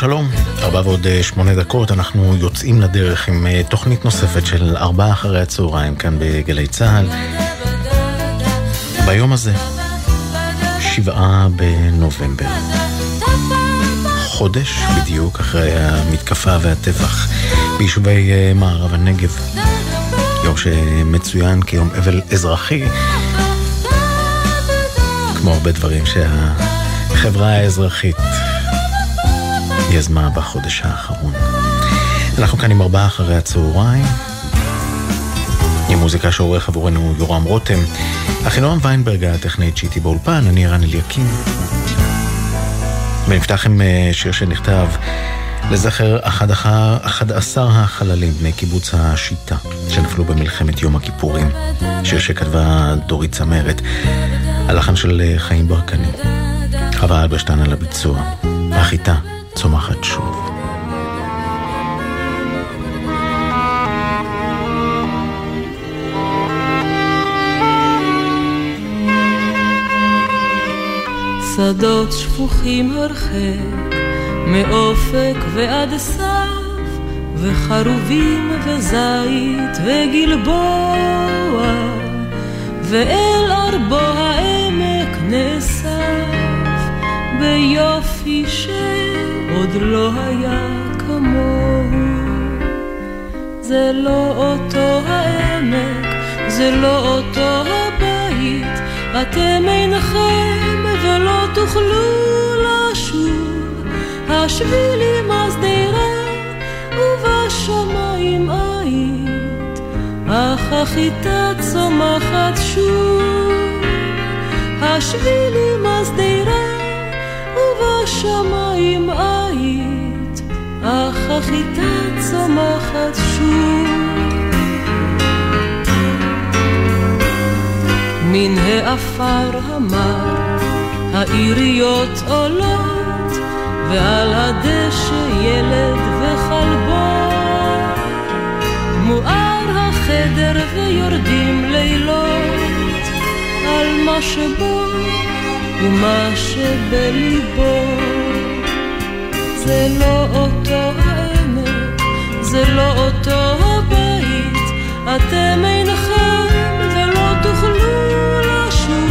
שלום ארבע ועוד אה, שמונה דקות, אנחנו יוצאים לדרך עם אה, תוכנית נוספת של ארבעה אחרי הצהריים כאן בגלי צה"ל. ביום הזה, שבעה בנובמבר. חודש בדיוק אחרי המתקפה והטבח ביישובי אה, מערב הנגב. יום שמצוין כיום אבל אזרחי, כמו הרבה דברים שהחברה האזרחית יזמה בחודש האחרון. אנחנו כאן עם ארבעה אחרי הצהריים, עם מוזיקה שעורך עבורנו יורם רותם, אחינועם ויינברג הטכנאית שאיתי באולפן, אני רן אליקים. ונפתח עם אה, שיר שנכתב לזכר אחד עשר החללים בני קיבוץ השיטה שנפלו במלחמת יום הכיפורים, שיר שכתבה דורית צמרת, הלחן של אה, חיים ברקני, חווה אלברשטיין על הביצוע, החיטה צומחת שוב. שדות שפוכים הרחק, מאופק ועד סף, וחרובים וזית וגלבוע, ואל ארבו העמק נאסף, ביופי שעוד לא היה כמוהו. זה לא אותו העמק, זה לא אותו הבית, אתם אינכם ולא תוכלו לשוב, השבילים השדרה ובשמיים היית, אך החיטה צומחת שוב. השבילים השדרה ובשמיים היית, אך החיטה צומחת שוב. מן העפר המר העיריות עולות ועל הדשא ילד וכלבו מואר החדר ויורדים לילות על מה שבו ומה שבליבו זה לא אותו העמק, זה לא אותו הבית, אתם אינכם ולא תוכלו לשוב.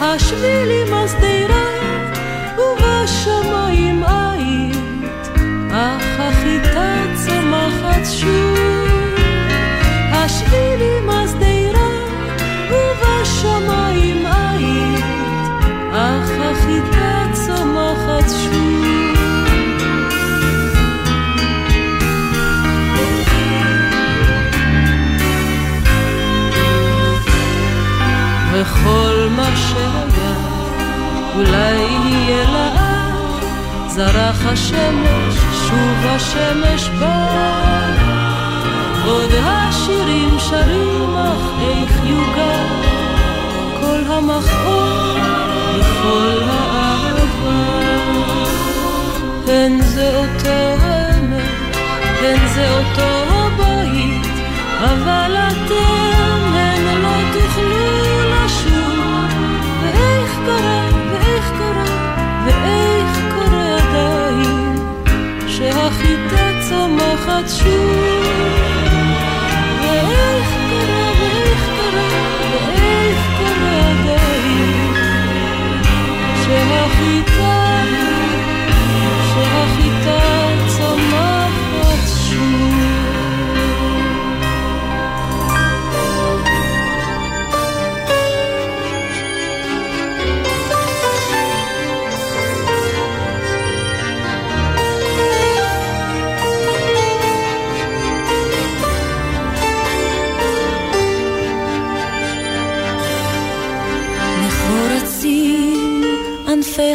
השבילים השדרה ובשמיים היית, אך החיטה צומחת שוב. השבילים וכל מה שהיה אולי יהיה לאט, זרח השמש, שוב השמש בא. עוד השירים שרים, אך איך יוגע כל המכאוב וכל האהבה. הן זה אותו האמת, הן זה אותו הבית, אבל אתם הן לא תוכלו קרה, ואיך קרה, ואיך קורה עדיין, שהחיטה צומחת שוב. ואיך קרה, ואיך קרה, ואיך קורה עדיין, שהחיטה,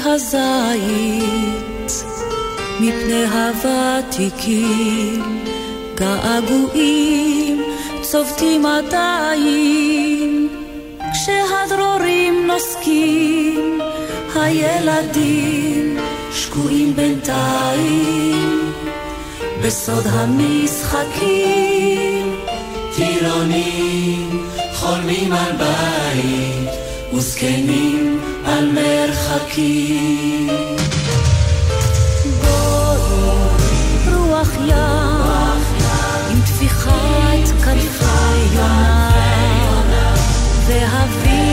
הזית, מפני הוותיקים געגועים צובטים עדיין, כשהדרורים נוסקים, הילדים שקועים בינתיים בסוד המשחקים. טירונים חולמים על בית וזקנים על מרחקים. בואי, רוח ים, עם טפיחת כנפי יונה, והביא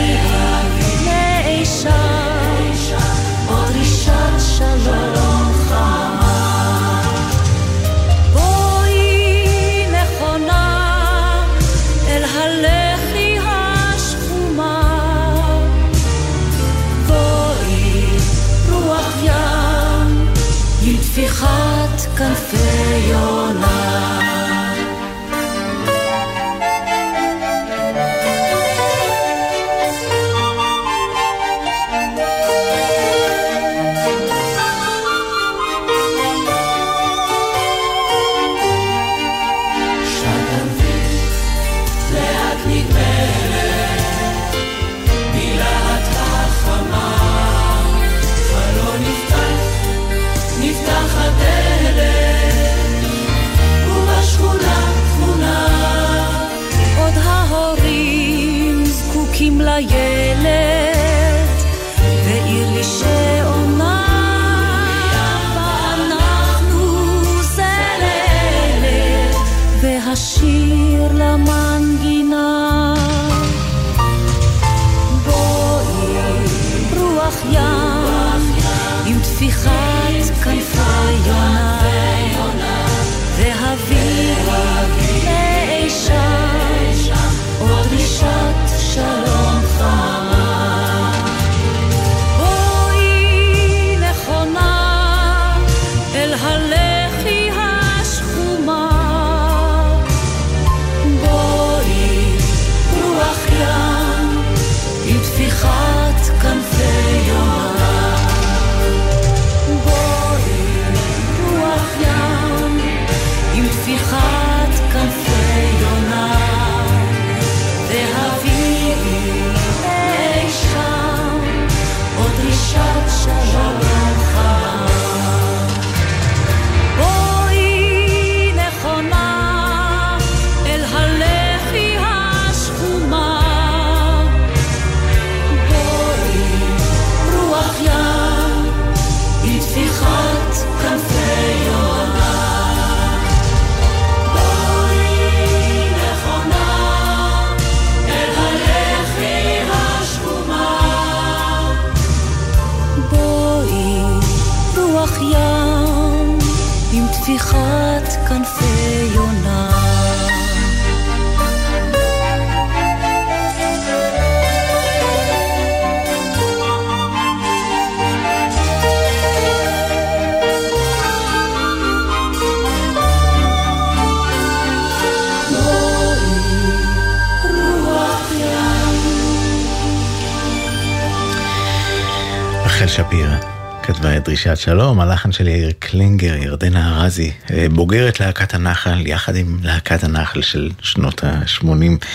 רחל שפירא כתבה את דרישת שלום, הלחן של יאיר קלינגר, ירדנה ארזי, אה, בוגרת להקת הנחל, יחד עם להקת הנחל של שנות ה-80.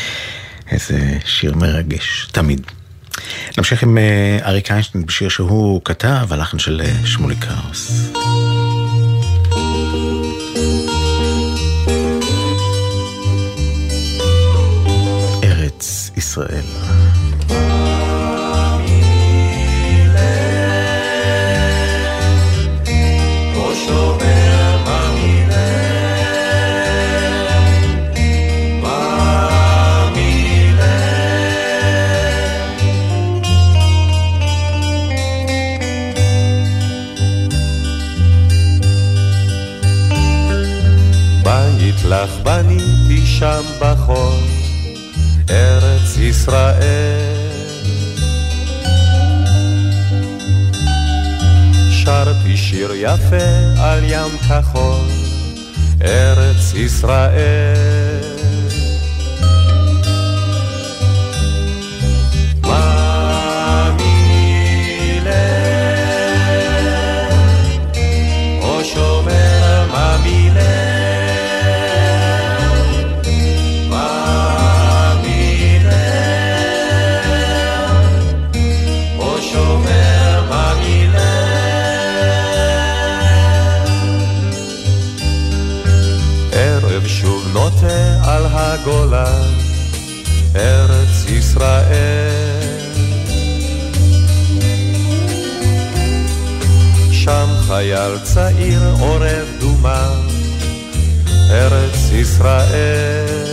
איזה שיר מרגש, תמיד. נמשיך עם אה, אריק איינשטיין בשיר שהוא כתב, הלחן של אה, שמולי קראוס. ארץ ישראל. לך בניתי שם בחור, ארץ ישראל. שרתי שיר יפה על ים כחול, ארץ ישראל. חייל צעיר עורב דומה, ארץ ישראל.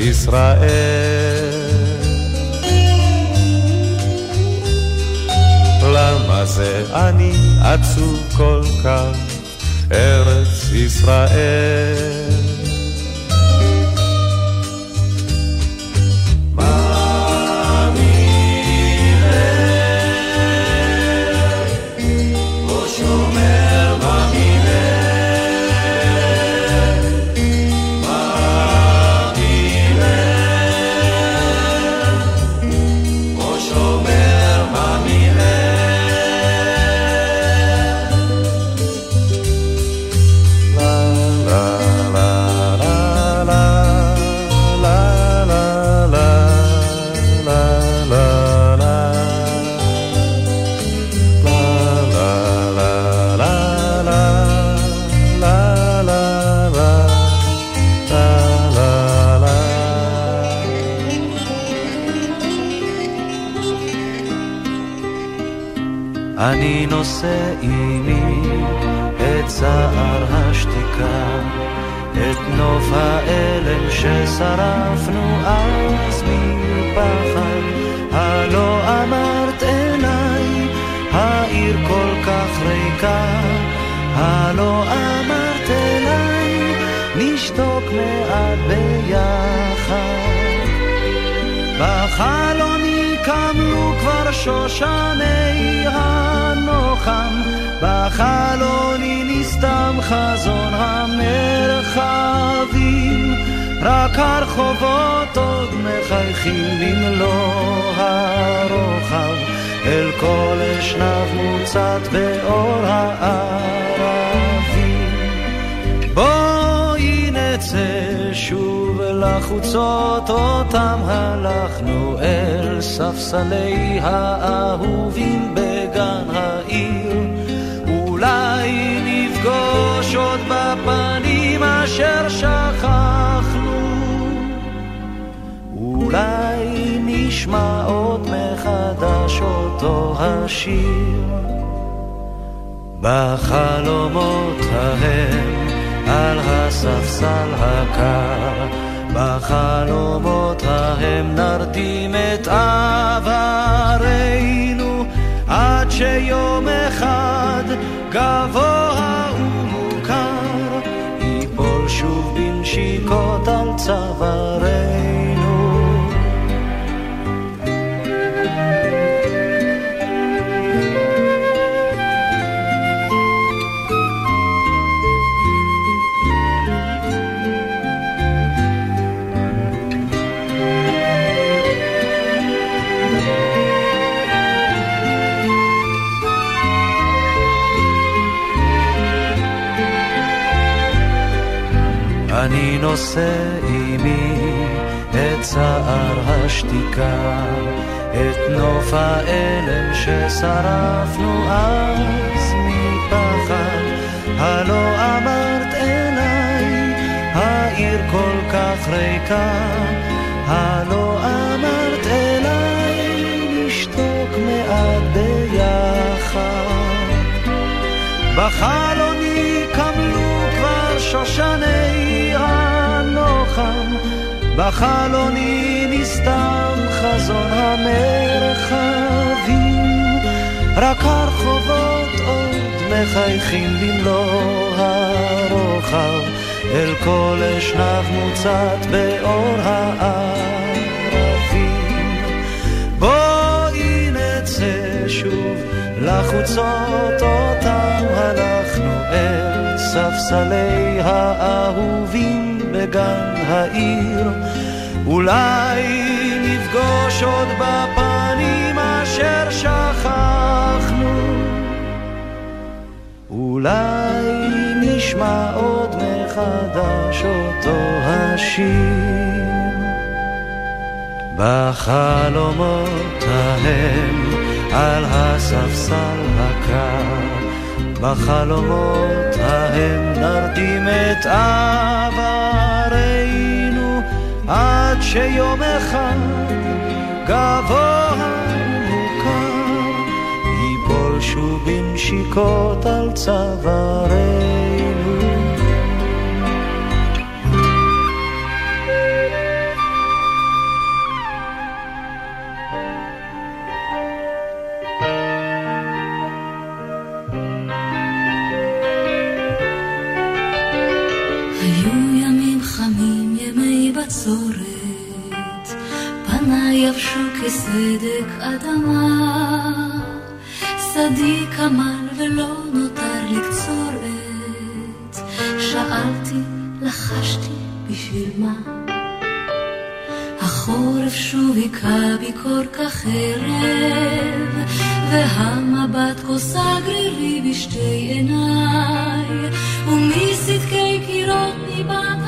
ישראל. למה זה אני עצוב כל כך, ארץ ישראל? נוף האלם ששרפנו אז מפחד, הלא אמרת עיניי, העיר כל כך ריקה, הלא אמרת עיניי, נשתוק מעט ביחד. בחלוני קמלו כבר שושני הנוחם. בחלוני נסתם חזון המרחבים, רק הרחובות עוד מחייכים במלוא הרוחב, אל כל אשנב מוצת באור הערבים. בואי נצא שוב לחוצות אותם הלכנו אל ספסלי האהובים בגן העיר. נפגוש עוד בפנים אשר שכחנו. אולי נשמע עוד מחדש אותו השיר. בחלומות ההם על הספסל הקר, בחלומות ההם נרדים את עברנו עד שיום אחד גבוה Zavareno. Anino sei צער השתיקה, את נוף האלם ששרפנו אז מפחד. הלא אמרת אליי, העיר כל כך ריקה. הלא אמרת אליי, נשתוק מעט ביחד. בחלוני קמלו כבר שושני הנוחם. בחלוני נסתם חזון המרחבים, רק הרחובות עוד מחייכים במלוא הרוחב, אל כל אשנב מוצת באור הערבים. בואי נצא שוב לחוצות אותם הלכנו אל ספסלי האהובים בגן העיר. אולי נפגוש עוד בפנים אשר שכחנו. אולי נשמע עוד מחדש אותו השיר. בחלומות ההם על הספסל הקר, בחלומות ההם נרדים את עברנו, עד שיום אחד גבוה ומוכר, ייפול שוב בנשיקות על צווארנו. כסדק אדמה, שדי כמל ולא נותר לקצור עת. שאלתי, לחשתי, בשביל מה? החורף שוב היכה בי כל כך ערב, והמבט כה סגרי לי בשתי עיניי, ומסדקי קירות ניבט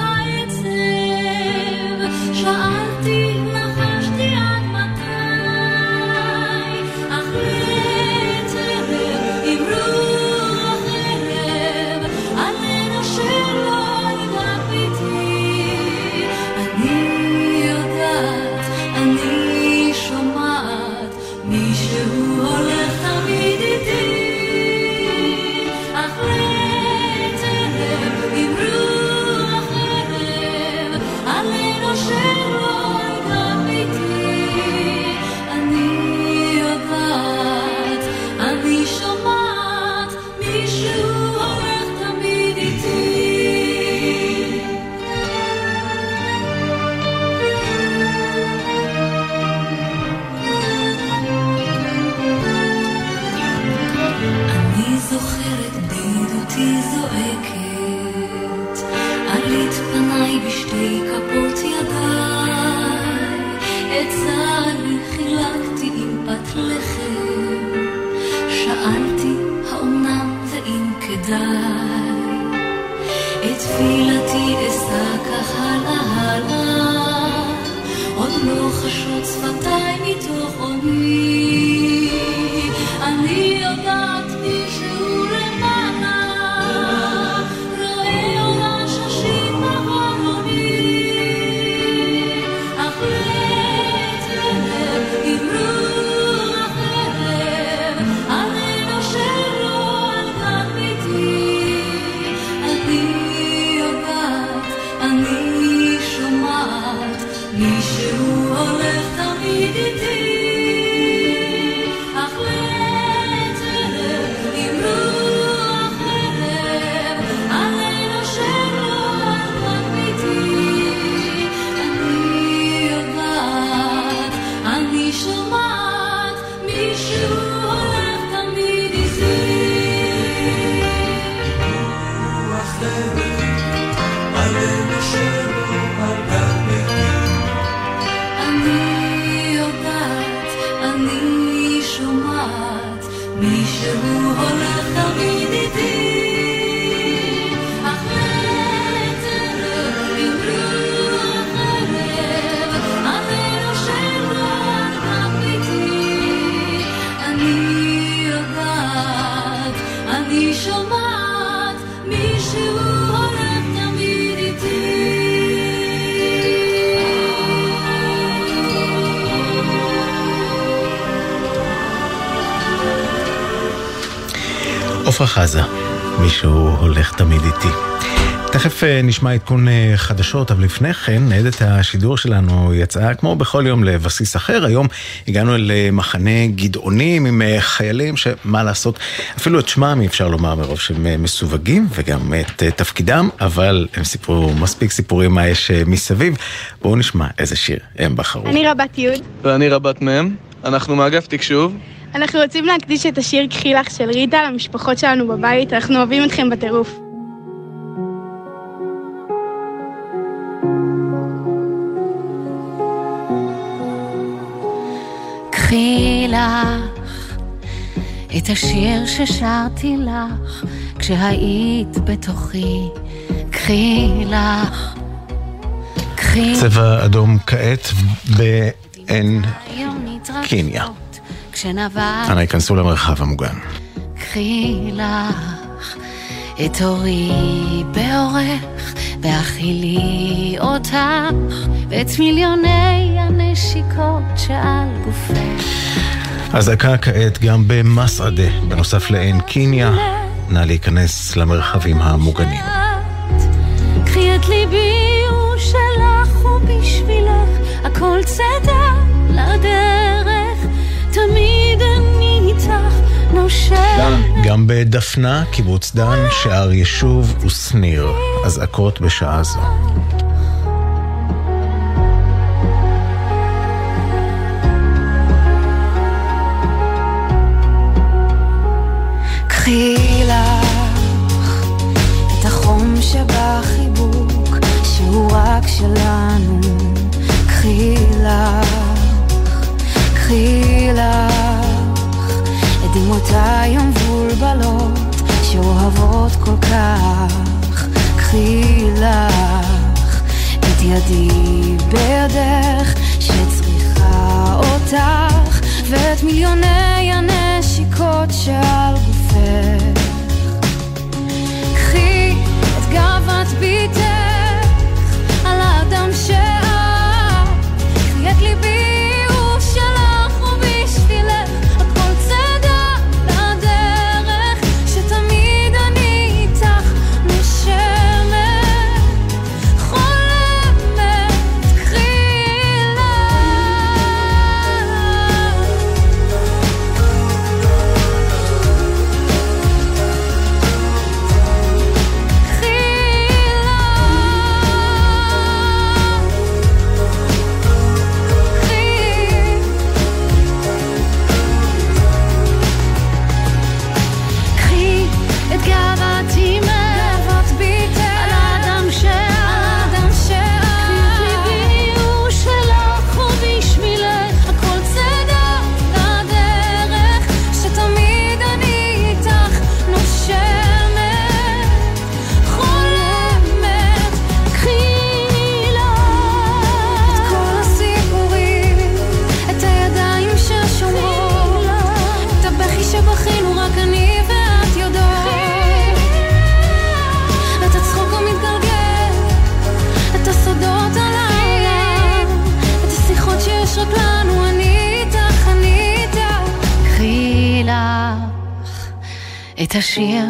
עפרה חזה, מישהו הולך תמיד איתי. תכף אה, נשמע עדכון אה, חדשות, אבל לפני כן, ניידת השידור שלנו יצאה כמו בכל יום לבסיס אחר. היום הגענו אל אה, מחנה גדעונים עם חיילים שמה לעשות, אפילו את שמם אי אפשר לומר מרוב שהם מסווגים, וגם את תפקידם, אבל הם סיפרו מספיק סיפורים מה יש מסביב. בואו נשמע איזה שיר הם בחרו. אני רבת י' ואני רבת מ', אנחנו מאגף תקשוב. אנחנו רוצים להקדיש את השיר "קחי לך" של ריטה למשפחות שלנו בבית, אנחנו אוהבים אתכם בטירוף. קחי לך את השיר ששרתי לך כשהיית בתוכי, קחי לך, קחי... צבע אדום כעת בעין קיניה. אנא ייכנסו למרחב המוגן. קחי לך את אורי באורך, והכילי אותך, ואת מיליוני הנשיקות שעל גופך. אזעקה כעת גם במסעדה, בנוסף לעין קיניה, נא להיכנס למרחבים המוגנים. קחי את ליבי הוא שלך ובשבילך, הכל צדה נושם. גם בדפנה, קיבוץ דן, שער יישוב ושניר, אזעקות בשעה זו. קחי לך את החום שבחיבוק, שהוא רק שלנו. קחי לך, קחי לך דמעותיי המבולבלות, שאוהבות כל כך. קחי לך את ידי בידך, שצריכה אותך, ואת מיליוני הנשיקות שעל גופך. קחי את גאוות ביתך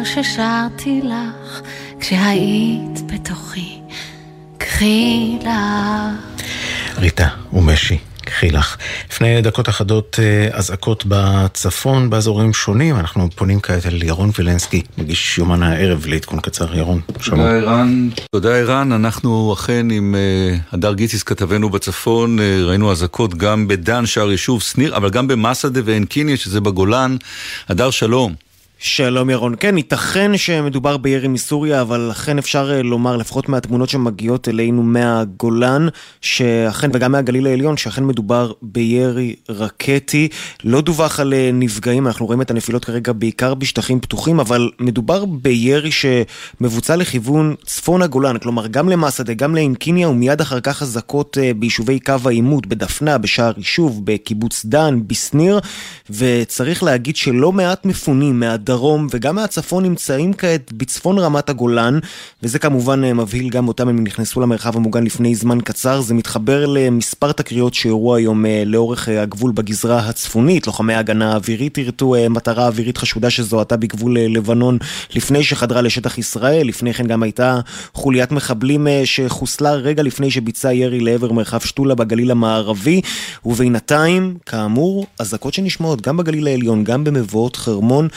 השיר ששרתי לך כשהיית בתוכי קחי לך ריטה ומשי, קחי לך. לפני דקות אחדות אה, אזעקות בצפון, באזורים שונים. אנחנו פונים כעת אל ירון וילנסקי, מגיש יומן הערב לעדכון קצר. ירון, שלום. תודה ערן. תודה ערן, אנחנו אכן עם אה, הדר גיציס כתבנו בצפון, אה, ראינו אזעקות גם בדן, שער יישוב, שניר, אבל גם במסעדה ועין קיניה, שזה בגולן. הדר, שלום. שלום ירון. כן, ייתכן שמדובר בירי מסוריה, אבל אכן אפשר אה, לומר, לפחות מהתמונות שמגיעות אלינו מהגולן, שאכן, וגם מהגליל העליון, שאכן מדובר בירי רקטי. לא דווח על אה, נפגעים, אנחנו רואים את הנפילות כרגע בעיקר בשטחים פתוחים, אבל מדובר בירי שמבוצע לכיוון צפון הגולן, כלומר גם למסעדה, גם לאינקיניה, ומיד אחר כך אזעקות אה, ביישובי קו העימות, בדפנה, בשער יישוב, בקיבוץ דן, בשניר, וצריך להגיד שלא מעט מפונים מהדרום מהדרום וגם מהצפון נמצאים כעת בצפון רמת הגולן, וזה כמובן אה, מבהיל גם אותם, הם נכנסו למרחב המוגן לפני זמן קצר. זה מתחבר למספר תקריות שאירעו היום אה, לאורך הגבול בגזרה הצפונית. לוחמי ההגנה האווירית הרתו מטרה אווירית חשודה שזוהתה בגבול לבנון לפני שחדרה לשטח ישראל. לפני כן גם הייתה חוליית מחבלים שחוסלה רגע לפני שביצעה ירי לעבר מרחב שתולה בגליל המערבי, ובינתיים, כאמור, אזעקות שנשמעות גם בגליל העליון, גם במבואות חרמון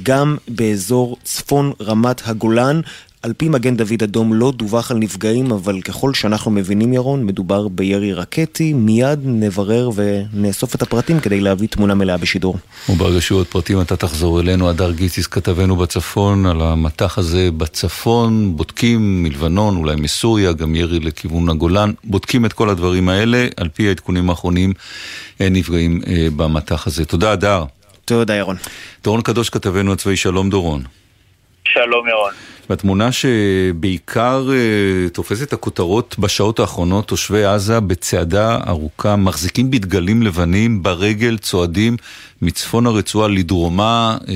וגם באזור צפון רמת הגולן. על פי מגן דוד אדום לא דווח על נפגעים, אבל ככל שאנחנו מבינים, ירון, מדובר בירי רקטי. מיד נברר ונאסוף את הפרטים כדי להביא תמונה מלאה בשידור. וברגע שיהיו עוד פרטים אתה תחזור אלינו. הדר גיציס כתבנו בצפון על המטח הזה בצפון. בודקים מלבנון, אולי מסוריה, גם ירי לכיוון הגולן. בודקים את כל הדברים האלה. על פי העדכונים האחרונים אין נפגעים אה, במטח הזה. תודה, הדר. תודה, ירון. דורון קדוש כתבנו הצבאי, שלום דורון. שלום ירון. והתמונה שבעיקר uh, תופסת הכותרות בשעות האחרונות, תושבי עזה בצעדה ארוכה מחזיקים בדגלים לבנים ברגל, צועדים מצפון הרצועה לדרומה, uh,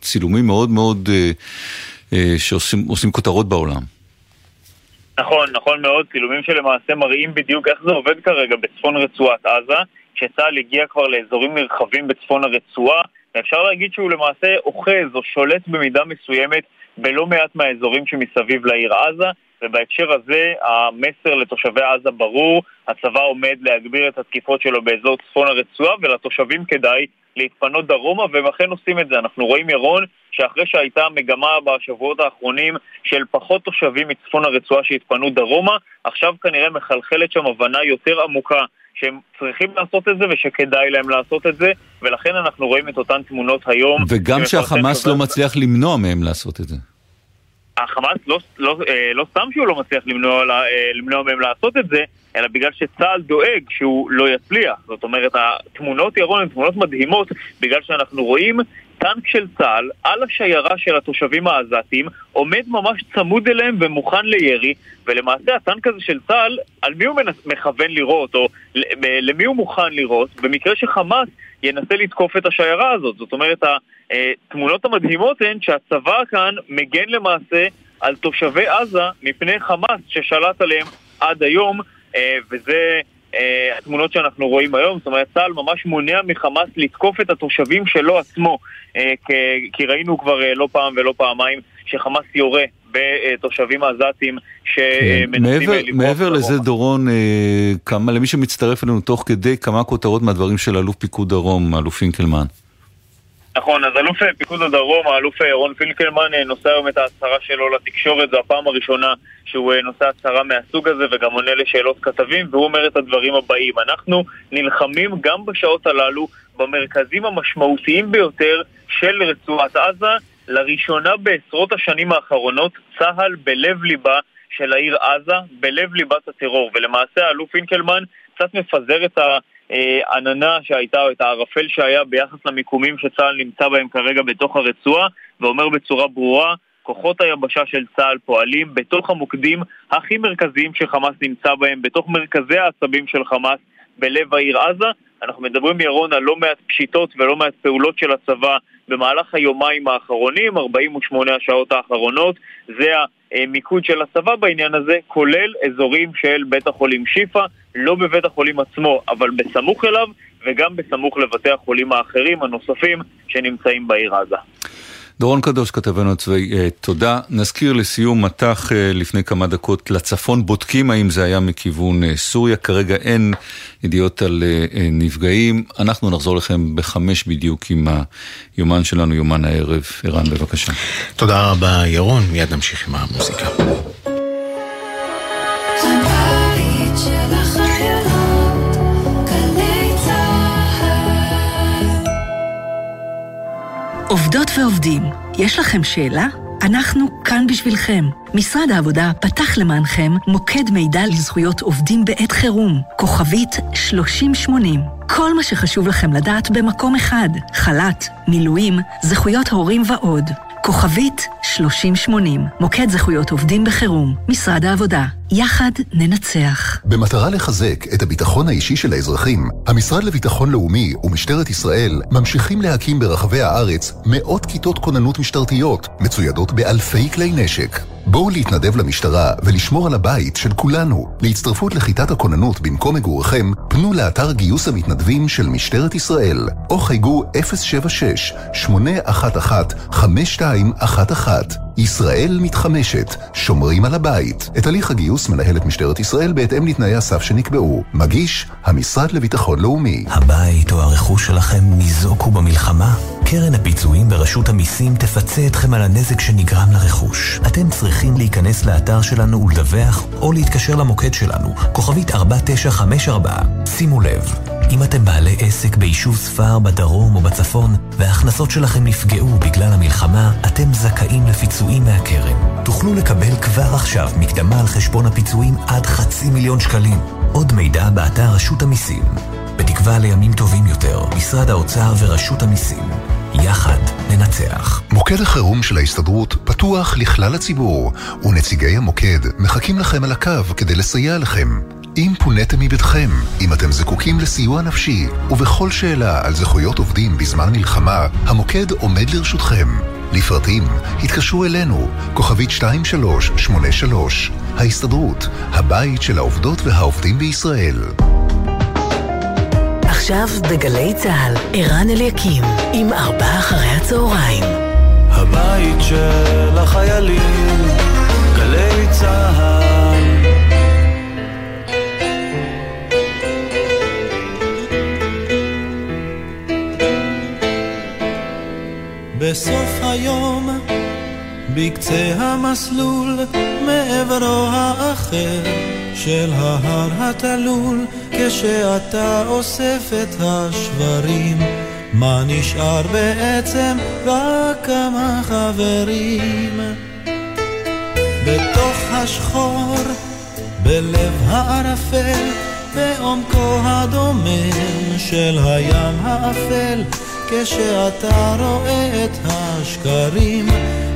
צילומים מאוד מאוד uh, שעושים כותרות בעולם. נכון, נכון מאוד, צילומים שלמעשה מראים בדיוק איך זה עובד כרגע בצפון רצועת עזה, כשצה"ל הגיע כבר לאזורים נרחבים בצפון הרצועה, ואפשר להגיד שהוא למעשה אוחז או שולט במידה מסוימת בלא מעט מהאזורים שמסביב לעיר עזה, ובהקשר הזה המסר לתושבי עזה ברור, הצבא עומד להגביר את התקיפות שלו באזור צפון הרצועה ולתושבים כדאי להתפנות דרומה והם אכן עושים את זה. אנחנו רואים ירון שאחרי שהייתה מגמה בשבועות האחרונים של פחות תושבים מצפון הרצועה שהתפנו דרומה, עכשיו כנראה מחלחלת שם הבנה יותר עמוקה שהם צריכים לעשות את זה ושכדאי להם לעשות את זה, ולכן אנחנו רואים את אותן תמונות היום. וגם שהחמאס לא מצליח למנוע מהם לעשות את זה. החמאס לא, לא, אה, לא סתם שהוא לא מצליח למנוע, אה, למנוע מהם לעשות את זה, אלא בגלל שצה"ל דואג שהוא לא יצליח. זאת אומרת, התמונות, ירון, הן תמונות מדהימות, בגלל שאנחנו רואים טנק של צה"ל על השיירה של התושבים העזתים, עומד ממש צמוד אליהם ומוכן לירי, ולמעשה הטנק הזה של צה"ל, על מי הוא מכוון לירות, או למי הוא מוכן לירות, במקרה שחמאס ינסה לתקוף את השיירה הזאת. זאת אומרת, התמונות המדהימות הן שהצבא כאן מגן למעשה על תושבי עזה מפני חמאס ששלט עליהם עד היום, אה, וזה... אה, התמונות שאנחנו רואים היום, זאת אומרת צה"ל ממש מונע מחמאס לתקוף את התושבים שלו עצמו, אה, כי ראינו כבר לא פעם ולא פעמיים שחמאס יורה בתושבים עזתים שמנסים כן. מעבר לזה, דורון, כמה, למי שמצטרף אלינו תוך כדי, כמה כותרות מהדברים של אלוף פיקוד דרום, אלוף פינקלמן. נכון, אז אלוף פיקוד הדרום, האלוף רון פינקלמן, אה, נושא היום את ההצהרה שלו לתקשורת, זו הפעם הראשונה שהוא אה, נושא הצהרה מהסוג הזה וגם עונה לשאלות כתבים, והוא אומר את הדברים הבאים: אנחנו נלחמים גם בשעות הללו במרכזים המשמעותיים ביותר של רצועת עזה. לראשונה בעשרות השנים האחרונות, צה"ל בלב ליבה של העיר עזה, בלב ליבת הטרור, ולמעשה האלוף פינקלמן קצת מפזר את ה... עננה שהייתה, או את הערפל שהיה ביחס למיקומים שצה"ל נמצא בהם כרגע בתוך הרצועה, ואומר בצורה ברורה, כוחות היבשה של צה"ל פועלים בתוך המוקדים הכי מרכזיים שחמאס נמצא בהם, בתוך מרכזי העצבים של חמאס בלב העיר עזה. אנחנו מדברים, ירון, על לא מעט פשיטות ולא מעט פעולות של הצבא במהלך היומיים האחרונים, 48 השעות האחרונות. זה המיקוד של הצבא בעניין הזה, כולל אזורים של בית החולים שיפא, לא בבית החולים עצמו, אבל בסמוך אליו, וגם בסמוך לבתי החולים האחרים הנוספים שנמצאים בעיר עזה. דורון קדוש, כתבנו הצבאי, אה, תודה. נזכיר לסיום מטח אה, לפני כמה דקות לצפון, בודקים האם זה היה מכיוון אה, סוריה, כרגע אין ידיעות על נפגעים. אנחנו נחזור לכם בחמש בדיוק עם היומן שלנו, יומן הערב. ערן, בבקשה. תודה רבה, ירון. מיד נמשיך עם המוזיקה. עובדות ועובדים, יש לכם שאלה? אנחנו כאן בשבילכם. משרד העבודה פתח למענכם מוקד מידע לזכויות עובדים בעת חירום, כוכבית 3080. כל מה שחשוב לכם לדעת במקום אחד, חל"ת, מילואים, זכויות הורים ועוד. כוכבית 3080, מוקד זכויות עובדים בחירום, משרד העבודה. יחד ננצח. במטרה לחזק את הביטחון האישי של האזרחים, המשרד לביטחון לאומי ומשטרת ישראל ממשיכים להקים ברחבי הארץ מאות כיתות כוננות משטרתיות, מצוידות באלפי כלי נשק. בואו להתנדב למשטרה ולשמור על הבית של כולנו. להצטרפות לכיתת הכוננות במקום מגוריכם, פנו לאתר גיוס המתנדבים של משטרת ישראל, או חייגו 076-811-5211. ישראל מתחמשת, שומרים על הבית. את הליך הגיוס מנהלת משטרת ישראל בהתאם לתנאי הסף שנקבעו. מגיש, המשרד לביטחון לאומי. הבית או הרכוש שלכם ניזוקו במלחמה? קרן הפיצויים ברשות המיסים תפצה אתכם על הנזק שנגרם לרכוש. אתם צריכים להיכנס לאתר שלנו ולדווח, או להתקשר למוקד שלנו, כוכבית 4954. שימו לב, אם אתם בעלי עסק ביישוב ספר בדרום או בצפון, וההכנסות שלכם נפגעו בגלל המלחמה, אתם זכאים לפיצויים מהקרן. תוכלו לקבל כבר עכשיו מקדמה על חשבון הפיצויים עד חצי מיליון שקלים. עוד מידע באתר רשות המיסים. בתקווה לימים טובים יותר, משרד האוצר ורשות המיסים. יחד ננצח. מוקד החירום של ההסתדרות פתוח לכלל הציבור, ונציגי המוקד מחכים לכם על הקו כדי לסייע לכם. אם פוניתם מביתכם, אם אתם זקוקים לסיוע נפשי, ובכל שאלה על זכויות עובדים בזמן מלחמה, המוקד עומד לרשותכם. לפרטים, התקשרו אלינו, כוכבית 2383. ההסתדרות, הבית של העובדות והעובדים בישראל. עכשיו בגלי צה"ל, ערן אליקים, עם ארבעה אחרי הצהריים. הבית של החיילים, גלי צה"ל. בסוף היום, בקצה המסלול, מעברו האחר של ההר התלול, כשאתה אוסף את השברים, מה נשאר בעצם? רק כמה חברים. בתוך השחור, בלב הערפל, בעומקו הדומם של הים האפל, כשאתה רואה את השקרים,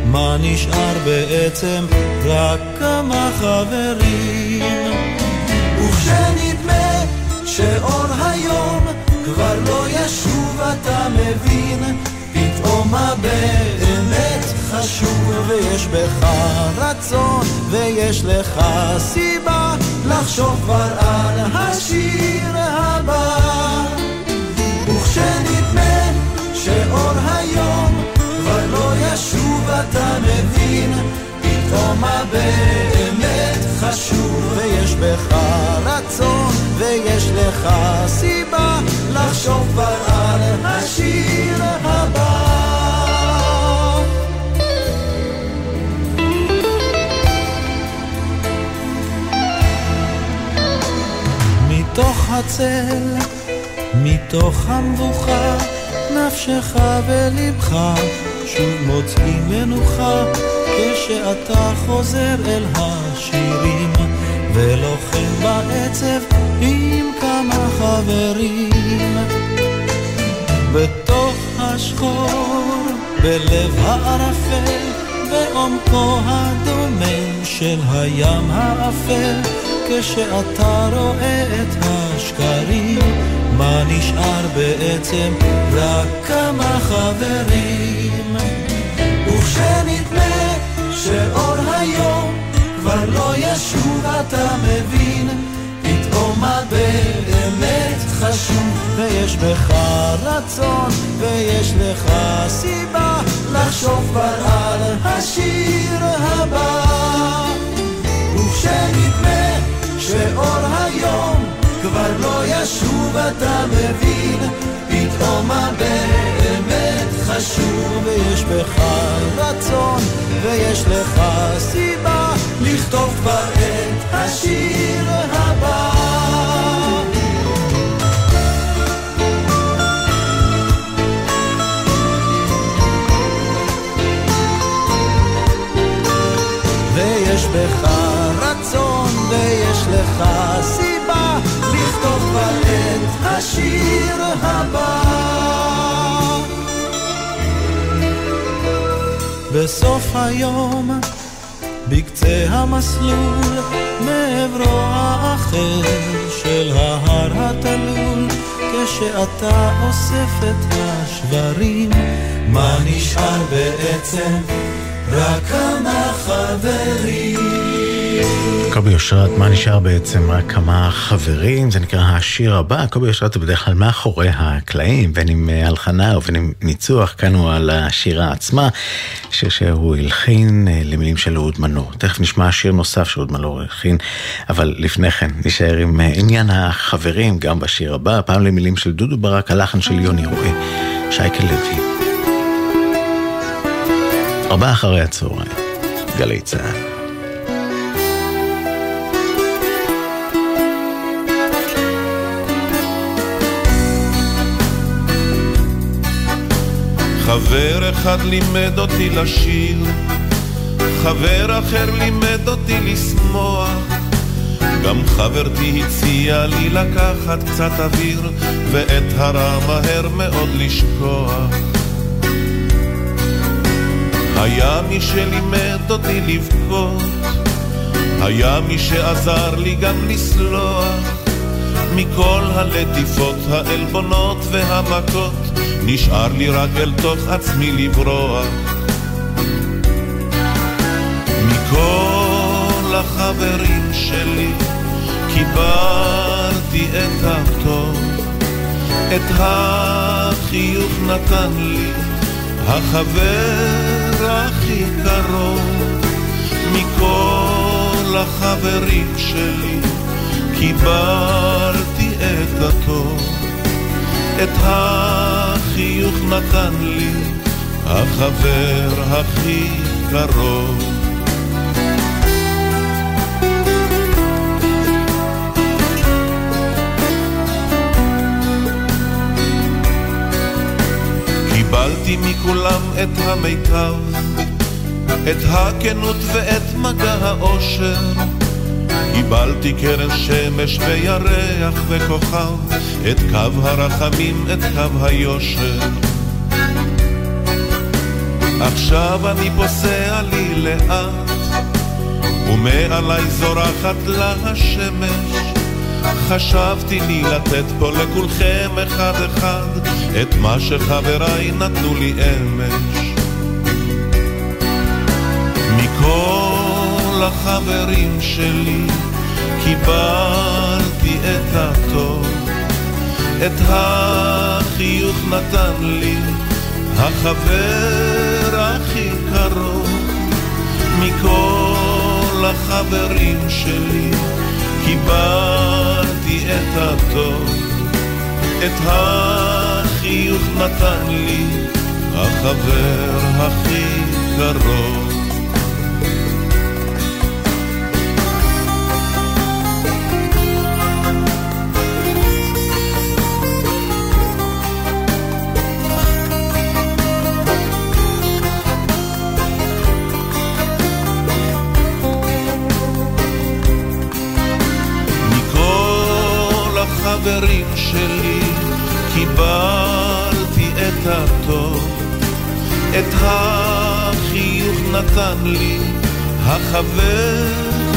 מה נשאר בעצם? רק כמה חברים. וכשנדמה שאור היום כבר לא ישוב, אתה מבין, פתאום מה באמת חשוב, ויש בך רצון, ויש לך סיבה לחשוב כבר על השיר הבא. שאור היום כבר לא ישוב, אתה מבין, פתאום מה באמת חשוב, ויש בך רצון, ויש לך סיבה לחשוב כבר על השיר הבא. מתוך הצל, מתוך המבוכה, נפשך ולבך שוב מוצאים מנוחה, כשאתה חוזר אל השירים, ולוחם בעצב עם כמה חברים. בתוך השחור, בלב הערפל, בעומקו הדומם של הים האפל, כשאתה רואה את השקרים, מה נשאר בעצם? רק כמה חברים. וכשנדמה שאור היום כבר לא ישוב, אתה מבין, פתאום מה באמת חשוב, ויש בך רצון, ויש לך סיבה לחשוב כבר על השיר הבא. וכשנדמה שאור היום כבר לא ישוב, אתה מבין, פתאום מה באמת חשוב, ויש בך רצון, ויש לך סיבה לכתוב כבר את השיר הבא. ויש בך רצון ויש לך סיבה את השיר הבא. בסוף היום, בקצה המסלול, מעברו האחר של ההר התלול, כשאתה אוסף את השברים, מה נשאר בעצם? רק כמה חברים. קובי אושרת, מה נשאר בעצם? רק כמה חברים, זה נקרא השיר הבא. קובי אושרת הוא בדרך כלל מאחורי הקלעים, בין אם אה, הלחנה ובין אם ניצוח, כאן הוא על השירה עצמה, שיר שהוא הלחין אה, למילים של אהוד מנור. תכף נשמע שיר נוסף שאהוד מנור הלחין, אבל לפני כן נשאר עם אה, עניין החברים גם בשיר הבא, פעם למילים של דודו ברק, הלחן של יוני רואה, שייקה לוי. ארבעה אחרי הצהריים, גלי צה"ל. חבר אחד לימד אותי לשיר, חבר אחר לימד אותי לשמוח, גם חברתי הציעה לי לקחת קצת אוויר, ואת הרע מהר מאוד לשכוח. היה מי שלימד אותי לבכות, היה מי שעזר לי גם לסלוח, מכל הלטיפות, העלבונות והמכות. נשאר לי רק אל תוך עצמי לברוח. מכל החברים שלי קיבלתי את הטוב, את החיוך נתן לי החבר הכי קרוב. מכל החברים שלי קיבלתי הטוב. את החיוך נתן לי החבר הכי קרוב. קיבלתי מכולם את המיטב, את הכנות ואת מגע האושר. קיבלתי קרן שמש וירח וכוכב, את קו הרחמים, את קו היושר. עכשיו אני פוסע לי לאט, ומעלי זורחת לה השמש. חשבתי לי לתת פה לכולכם אחד אחד, את מה שחבריי נתנו לי אמש. מכל החברים שלי קיבלתי את הטוב. את החיוך נתן לי החבר הכי קרוב. מכל החברים שלי קיבלתי את הטוב. את החיוך נתן לי החבר הכי קרוב החברים שלי קיבלתי את הטוב, את החיוך נתן לי החבר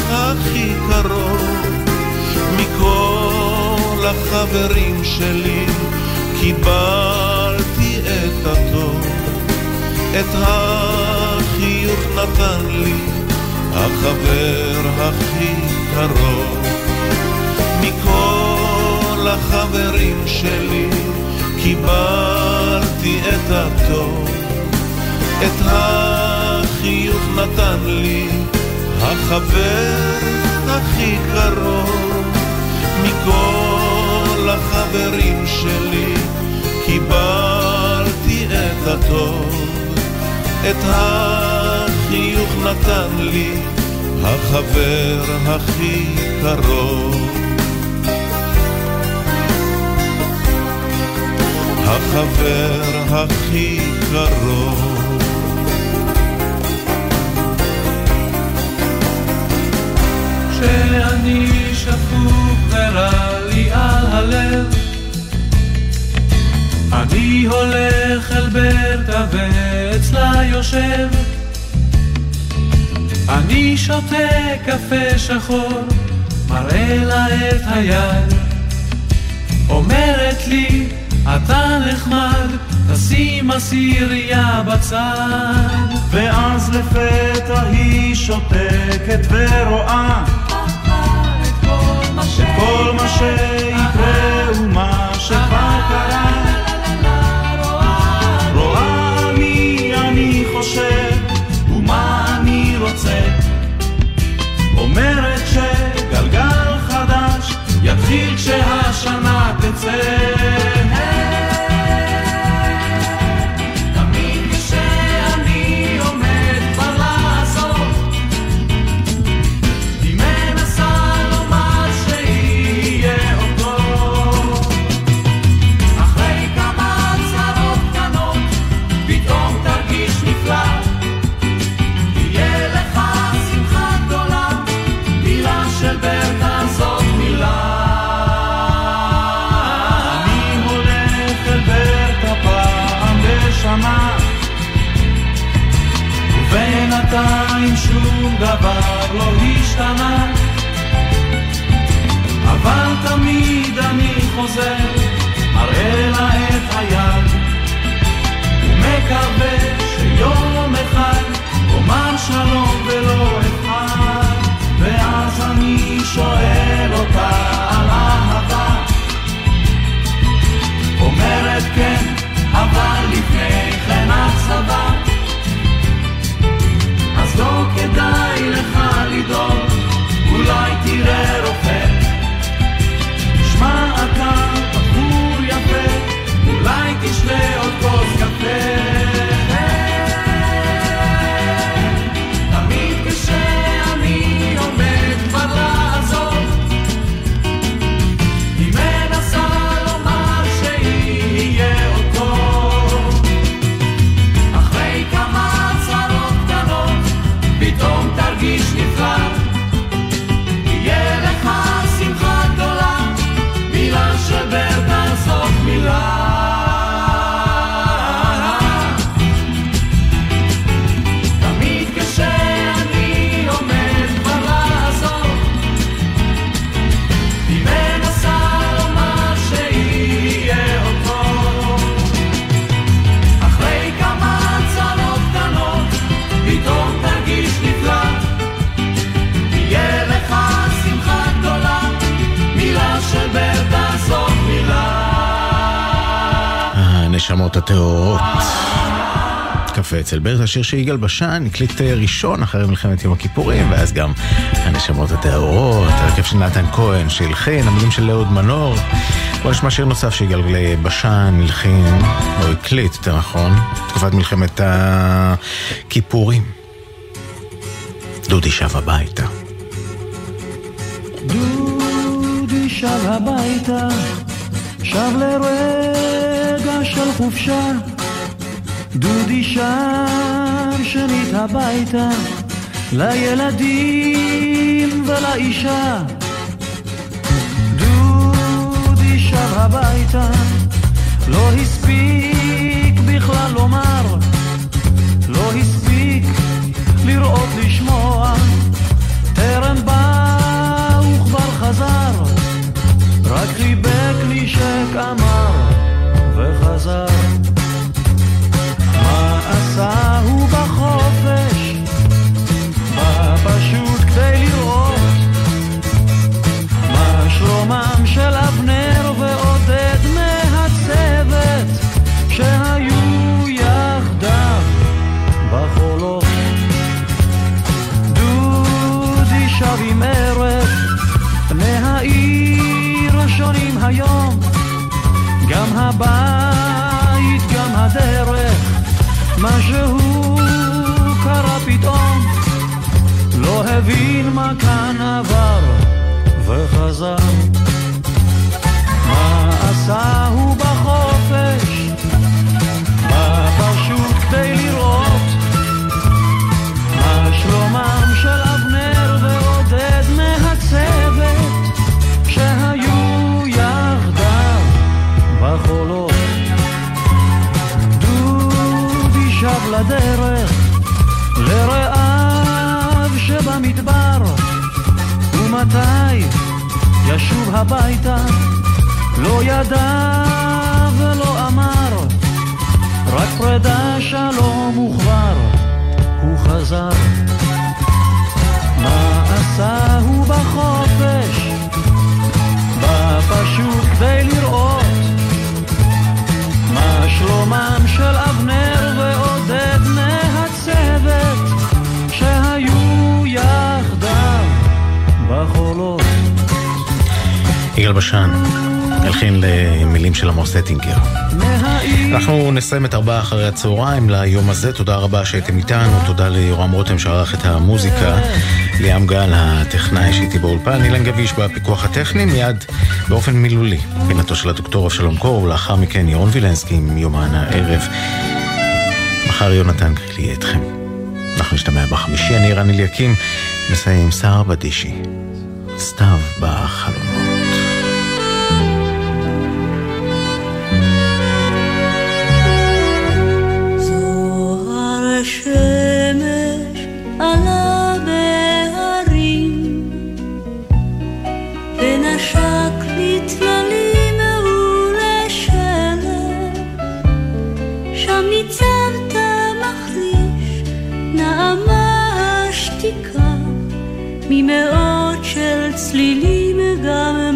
הכי קרוב. מכל החברים שלי קיבלתי את הטוב, את החיוך נתן לי החבר הכי קרוב. מכל לחברים שלי קיבלתי את הטוב, את החיוך נתן לי החבר הכי קרוב. מכל החברים שלי קיבלתי את הטוב, את החיוך נתן לי החבר הכי קרוב החבר הכי קרוב. כשאני שפוק ורע לי על הלב אני הולך אל ברטה ואצלה יושב אני שותה קפה שחור, מראה לה את היד. אומרת לי, אתה נחמד, תשים עשירייה בצד. ואז לפתע היא שותקת ורואה את כל מה שיקרה ומה שכבר קרה. מי אני חושב אני רוצה. אומרת שגלגל חדש יתחיל כשהשנה תצא. לא השתנה. אבל תמיד אני חוזר, מראה לה את היד, ומקווה שיום אחד אומר שלום ולא אבחר, ואז אני שואל אותה על אהבה. אומרת כן, אבל לפני לדאוג, אולי תראה רופא. תשמע אתה בחור יפה, אולי תשתה עוד הנשמות הטהורות. קפה אצל ברטה, שיר שיגאל בשן הקליט אה, ראשון אחרי מלחמת יום הכיפורים, ואז גם הנשמות הטהורות, הרכב של נתן כהן שהלחין, המילים של אהוד מנור. בוא נשמע שיר נוסף שיגאל בשן הלחין, או הקליט, יותר נכון, תקופת מלחמת הכיפורים. דודי שב הביתה. דודי שב הביתה, שב של חופשה. דודי שב שנית הביתה, לילדים ולאישה. דודי שב הביתה, לא הספיק בכלל לומר, לא הספיק לראות לשמוע, טרם בא וכבר חזר, רק חיבק נשק אמר יגאל בשן, הלחין למילים של עמוס אטינגר. אנחנו נסיים את ארבעה אחרי הצהריים ליום הזה. תודה רבה שהייתם איתנו, תודה ליורם רותם שערך את המוזיקה, ליאם גל הטכנאי שהייתי באולפן, אילן גביש בפיקוח הטכני, מיד באופן מילולי, פינתו של הדוקטור אבשלום קור, ולאחר מכן ירון וילנסקי עם יומן הערב. מחר יונתן קרילי יהיה איתכם. אנחנו נשתמע בחמישי, אני רן אליקים, מסיים עם סער בדישי. סתיו בחלונות. ממאות של צלילים גם